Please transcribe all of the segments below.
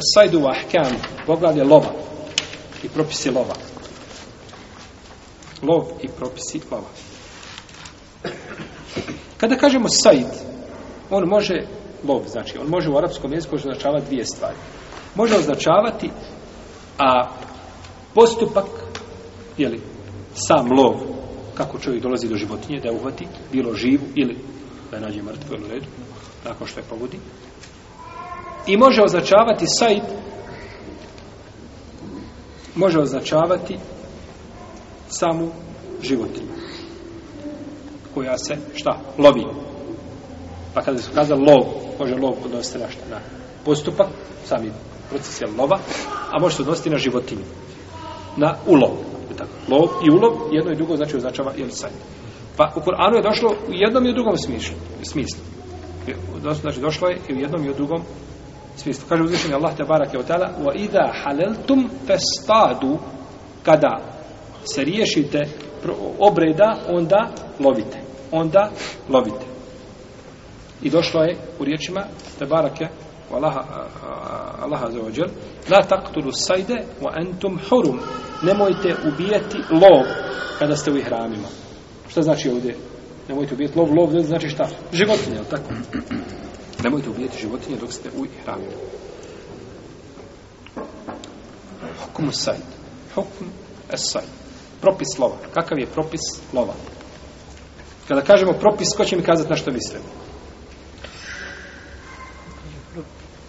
Sajdu wa ahkam, poglavlje lova i propisi lova. Lov i propisi lova. Kada kažemo sajd, on može, lov znači, on može u arapskom jeziku označavati dvije stvari. Može označavati a postupak, jeli, sam lov, kako čovjek dolazi do životinje, da je uhvati, bilo živu ili da je nađe mrtvo ili redu, nakon što je pogodi, i može označavati sajt može označavati samu životinju koja se šta lovi pa kada su kazali lov može lov odnositi na šta na postupak sami proces je lova a može se odnositi na životinju na ulov tako, lov i ulov jedno i drugo znači označava jel sajt pa u Kur'anu je došlo u jednom i u drugom smislu smislu znači došlo je i u jednom i u drugom svijest. Kaže uzvišenje Allah te barake od tada, wa idha haleltum festadu, kada se riješite obreda, onda lovite. Onda lovite. I došlo je u riječima te barake Allah za ođer la taktulu sajde wa entum hurum nemojte ubijeti lov kada ste u ihramima. Šta znači ovdje? Nemojte ubijeti lov, lov znači šta? Životinje, tako? Nemojte ubijeti životinje dok ste u ihrami. Hukum sajd. Hukum sajd. Propis lova. Kakav je propis lova? Kada kažemo propis, ko će mi kazati na što mislimo?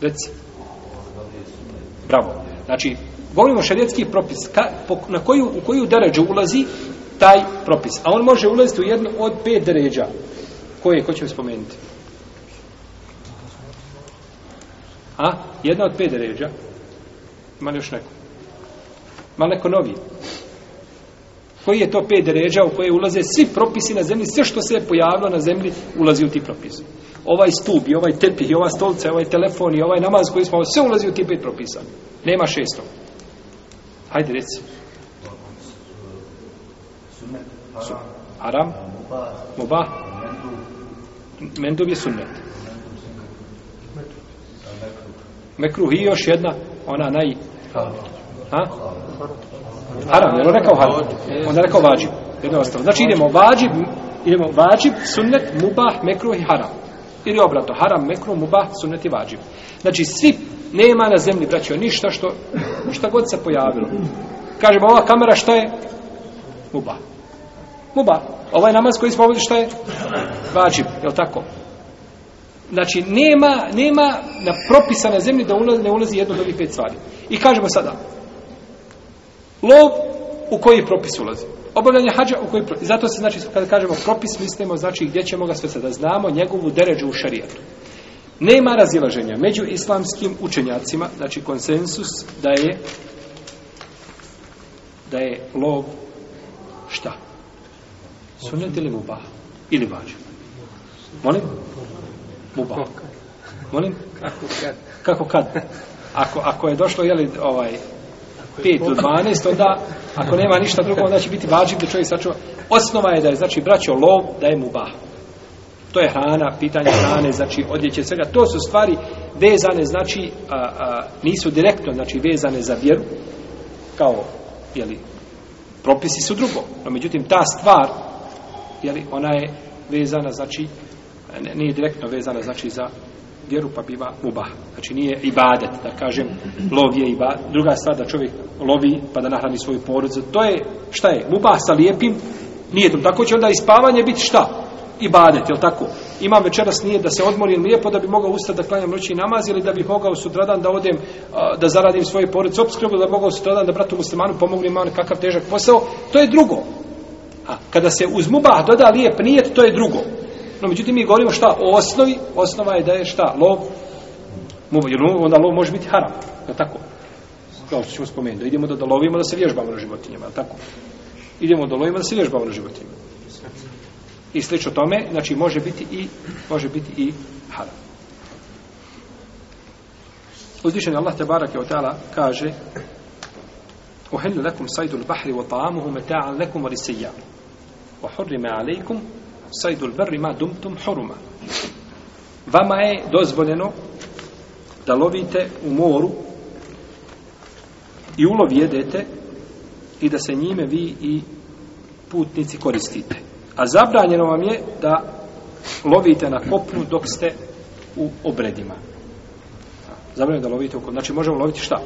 Reci. Bravo. Znači, volimo šarijetski propis. Ka, po, na koju, u koju deređu ulazi taj propis? A on može ulaziti u jednu od pet deređa. Koje? Ko će mi spomenuti? Koje? A? Jedna od pet deređa. Ima li još neko? Ima neko novi? Koji je to pet deređa u koje ulaze svi propisi na zemlji, sve što se je pojavilo na zemlji, ulazi u ti propis. Ovaj stup, i ovaj tepih, i ova stolca, i ovaj telefon, i ovaj namaz koji smo, sve ulazi u ti pet propisa. Nema šesto. Hajde, reci. Haram? Mubah? Mubah? Mendub je sunnet. Mekruh i još jedna, ona naj... Ha? Haram, jel rekao haram? Onda rekao vađib, jedno ostalo. Znači idemo vađib, idemo vađib, sunnet, mubah, mekruh i haram. Ili obrato, haram, mekruh, mubah, sunnet i vađib. Znači svi, nema na zemlji, braćo, ništa što, šta god se pojavilo. Kažemo, ova kamera šta je? Mubah. Mubah. Ovaj namaz koji smo ovdje šta je? Vađib, jel tako? znači nema, nema na propisane zemlji da ulazi, ne ulazi jedno od ovih pet stvari. I kažemo sada, lov u koji propis ulazi? Obavljanje hađa u koji propis? Zato se znači, kada kažemo propis, mislimo znači gdje ćemo ga sve sada znamo, njegovu deređu u šarijetu. Nema razilaženja među islamskim učenjacima, znači konsensus, da je da je lov šta? Sunet ili mubah? Ili vađa? Molim? Buba. Molim? Kako kad? Kako kad? Ako, ako je došlo, jeli, ovaj, 5 do 12, onda, ako nema ništa drugo, onda će biti vađiv da čovjek sačuva. Osnova je da je, znači, braćo lov, da je muba. To je hrana, pitanje hrane, znači, odjeće svega. To su stvari vezane, znači, a, a, nisu direktno, znači, vezane za vjeru, kao, jeli, propisi su drugo. No, međutim, ta stvar, jeli, ona je vezana, znači, ne, nije direktno vezana znači za vjeru pa biva mubah. Znači nije ibadet, da kažem, lov je ibadet. Druga stvar da čovjek lovi pa da nahrani svoju porodicu. To je, šta je, mubah sa lijepim nijetom. Tako će onda i spavanje biti šta? Ibadet, jel tako? Imam večeras nije da se odmorim lijepo da bi mogao ustati da klanjam noći namaz ili da bi mogao sutradan da odem da zaradim svoje porodice obskrbu da bi mogao sutradan da bratu muslimanu pomogu imam kakav težak posao. To je drugo. A kada se uz mubah doda lijep nijet, to je drugo. No, međutim, mi govorimo šta? O osnovi. Osnova je da je šta? Lov. Jer onda lov može biti haram. Je li tako? Kao što ćemo spomenuti. Da idemo da, da lovimo da se vježbamo na životinjama. Je li tako? Idemo da lovimo da se vježbamo na životinjama. I slično tome, znači može biti i može biti i haram. Uzvišen Allah te barake od tala kaže Uhillu lakum sajdu l-bahri wa ta'amuhu meta'an lakum wa risijam. Wa hurrime alaikum sajdul berri ma dumtum huruma. Vama je dozvoljeno da lovite u moru i ulov jedete i da se njime vi i putnici koristite. A zabranjeno vam je da lovite na kopnu dok ste u obredima. Zabranjeno da lovite u kopnu. Znači možemo loviti šta?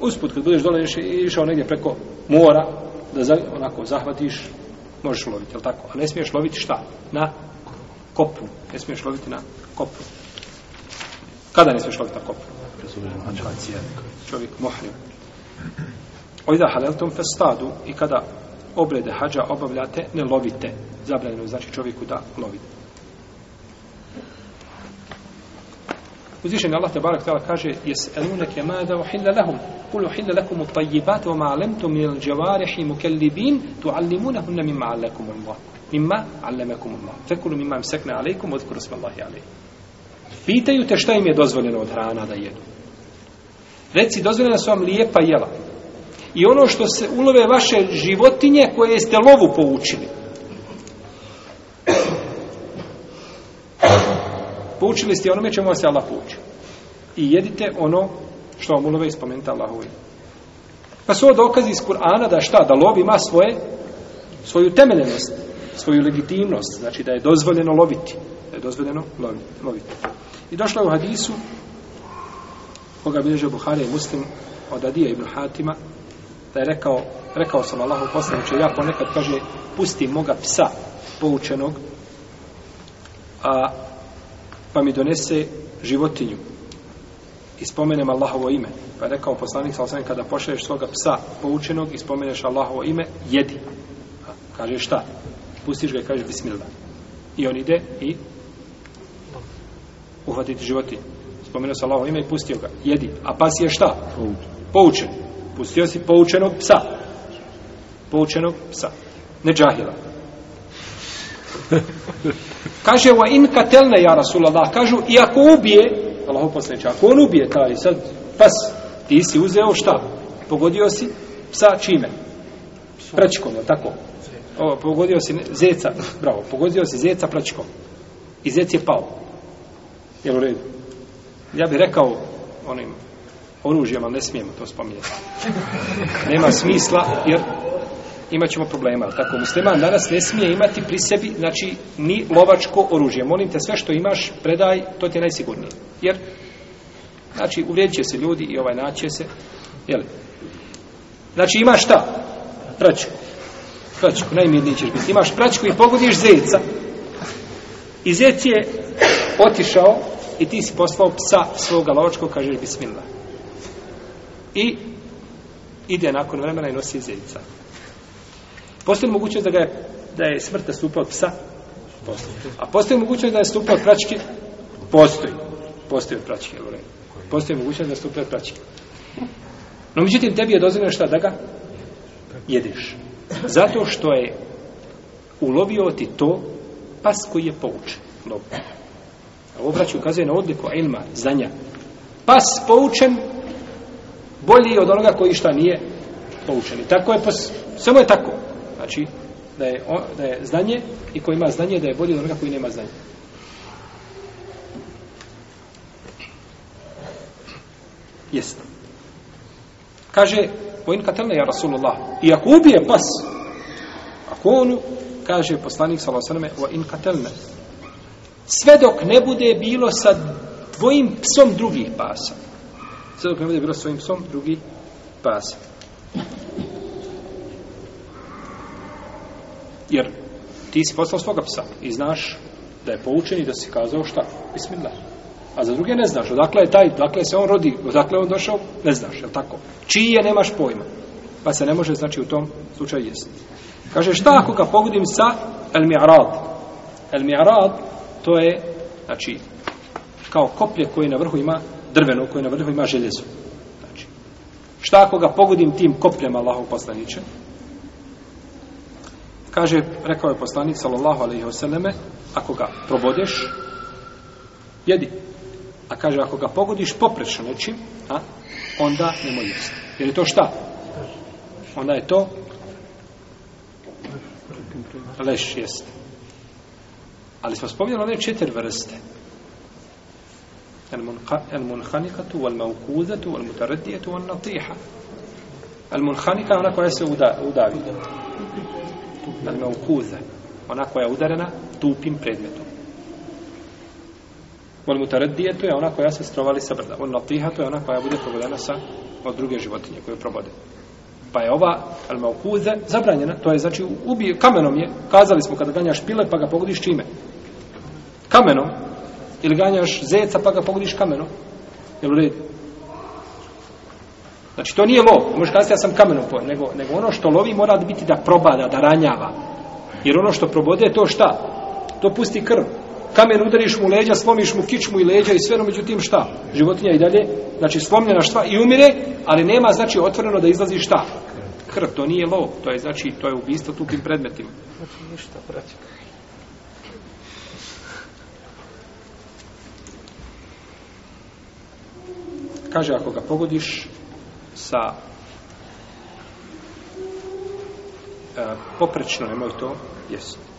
Usput kad budeš dole i išao ono negdje preko mora da za, onako zahvatiš možeš loviti, jel tako? A ne smiješ loviti šta? Na kopu. Ne smiješ loviti na kopu. Kada ne smiješ loviti na kopu? Čovjek muhrim. Oida haleltum festadu i kada obrede hađa obavljate, ne lovite. Zabranjeno je znači čovjeku da lovite. Uzvišen Allah te barak tala kaže jes elunake mada uhilla lahum kulu uhilla lakum utajibat wa ma'alemtum min džavarihi mukellibin tu'allimunahunna mimma allakum ulmah mimma allamakum ulmah fekulu mimma msekne alaikum odkuru sve Allahi alaikum pitaju te šta im je dozvoljeno od hrana da jedu reci dozvoljena su vam lijepa jela i ono što se ulove vaše životinje koje ste lovu poučili Poučili ste onome čemu vas je Allah poučio. I jedite ono što vam ulove ispomenuti Allah uvijek. Pa su ovo dokazi iz Kur'ana da šta? Da lov ima svoje, svoju temeljenost, svoju legitimnost. Znači da je dozvoljeno loviti. Da je dozvoljeno loviti. I došlo je u hadisu koga bilježe Buhari i Muslim od Adija ibn Hatima da je rekao, rekao sam Allahu poslanicu, ja ponekad kaže pustim moga psa poučenog a pa mi donese životinju i spomenem Allahovo ime. Pa je rekao poslanik sa osanem, kada pošalješ svoga psa poučenog i spomeneš Allahovo ime, jedi. Kaže šta? Pustiš ga i kaže bismillah. I on ide i uhvatiti životinju. Spomenuo se Allahovo ime i pustio ga. Jedi. A pas je šta? Poučen. Pustio si poučenog psa. Poučenog psa. Ne džahila. Kaže, va in katelne, ja Rasulallah, kažu, i ako ubije, Allaho posljednje, ako on ubije taj sad, pas, ti si uzeo šta? Pogodio si psa čime? Prečkom, je tako? O, pogodio si zeca, bravo, pogodio si zeca prečkom. I zec je pao. Jel u redu? Ja bih rekao onim oružjama, ne smijemo to spominjati. Nema smisla, jer imat ćemo problema. Tako, musliman danas ne smije imati pri sebi, znači, ni lovačko oružje. Molim te, sve što imaš, predaj, to ti je najsigurnije. Jer, znači, uvrijed se ljudi i ovaj naće se, jeli? Znači, imaš šta? Pračku. Pračku, najmirniji ćeš biti. Imaš pračku i pogodiš zeca. I zec je otišao i ti si poslao psa svoga lovačko, kažeš bismillah. I ide nakon vremena i nosi zeca. Postoji li mogućnost da, ga je, da je smrt nastupao od psa? Postoji. A postoji li mogućnost da je nastupao od pračke? Postoji. Postoji od pračke. Postoji mogućnost da je nastupao od pračke. No, međutim, tebi je dozvoljeno šta da ga jedeš. Zato što je ulovio ti to pas koji je poučen. No. Ovo braću ukazuje na odliku ilma, znanja. Pas poučen bolji od onoga koji šta nije poučen. I tako je pas. Samo je tako. Znači, da je, o, da je znanje i ko ima znanje, da je bolje od onoga koji nema znanje. Jest. Kaže, vojn katelne, ja Rasulullah, i ako ubije pas, ako onu, kaže poslanik s.a.v. o in katelne, sve dok ne bude bilo sa tvojim psom drugih pasa. Sve dok ne bude bilo sa tvojim psom drugih pasa. jer ti si poslao svoga psa i znaš da je poučen i da si kazao šta, bismillah. A za druge ne znaš, odakle je taj, odakle se on rodi, odakle on došao, ne znaš, je tako? Čiji je, nemaš pojma. Pa se ne može, znači, u tom slučaju jesti. Kaže, šta ako ga pogodim sa el mi'arad? El mi'arad, to je, znači, kao koplje koje na vrhu ima drveno, koje na vrhu ima željezo. Znači, šta ako ga pogodim tim kopljem Allahov poslaniče? Kaže, rekao je poslanik sallallahu alejhi ve selleme, ako ga probodeš, jedi. A kaže, ako ga pogodiš poprečno nečim, a onda nemoj jesti. Jer je to šta? Onda je to leš jest. Ali smo spomenuli ove četiri vrste. El munhanikatu, el mavkuzatu, el mutaradijetu, el natiha. El munhanika je ona koja se udavi. Al-Mawkuza. Ona koja je udarena tupim predmetom. Al-Mutaraddiya to je ona koja se strovali sa brda. Al-Natiha to je ona koja bude probodena sa od druge životinje koje probode. Pa je ova Al-Mawkuza zabranjena. To je znači ubije, kamenom je. Kazali smo kada ganjaš pile pa ga pogodiš čime? Kamenom. Ili ganjaš zeca pa ga pogodiš kamenom. Jel u redu? Znači to nije lov, možeš kazati ja sam kamenom pojel, nego, nego ono što lovi mora biti da probada, da ranjava. Jer ono što probode je to šta? To pusti krv. Kamen udariš mu leđa, slomiš mu kičmu i leđa i sve, no međutim šta? Životinja i dalje, znači slomljena šta i umire, ali nema znači otvoreno da izlazi šta? Krv, to nije lov, to je znači to je ubistvo tupim predmetima. Znači ništa, braći. Kaže, ako ga pogodiš, sa e, poprečno, nemoj to, jesu.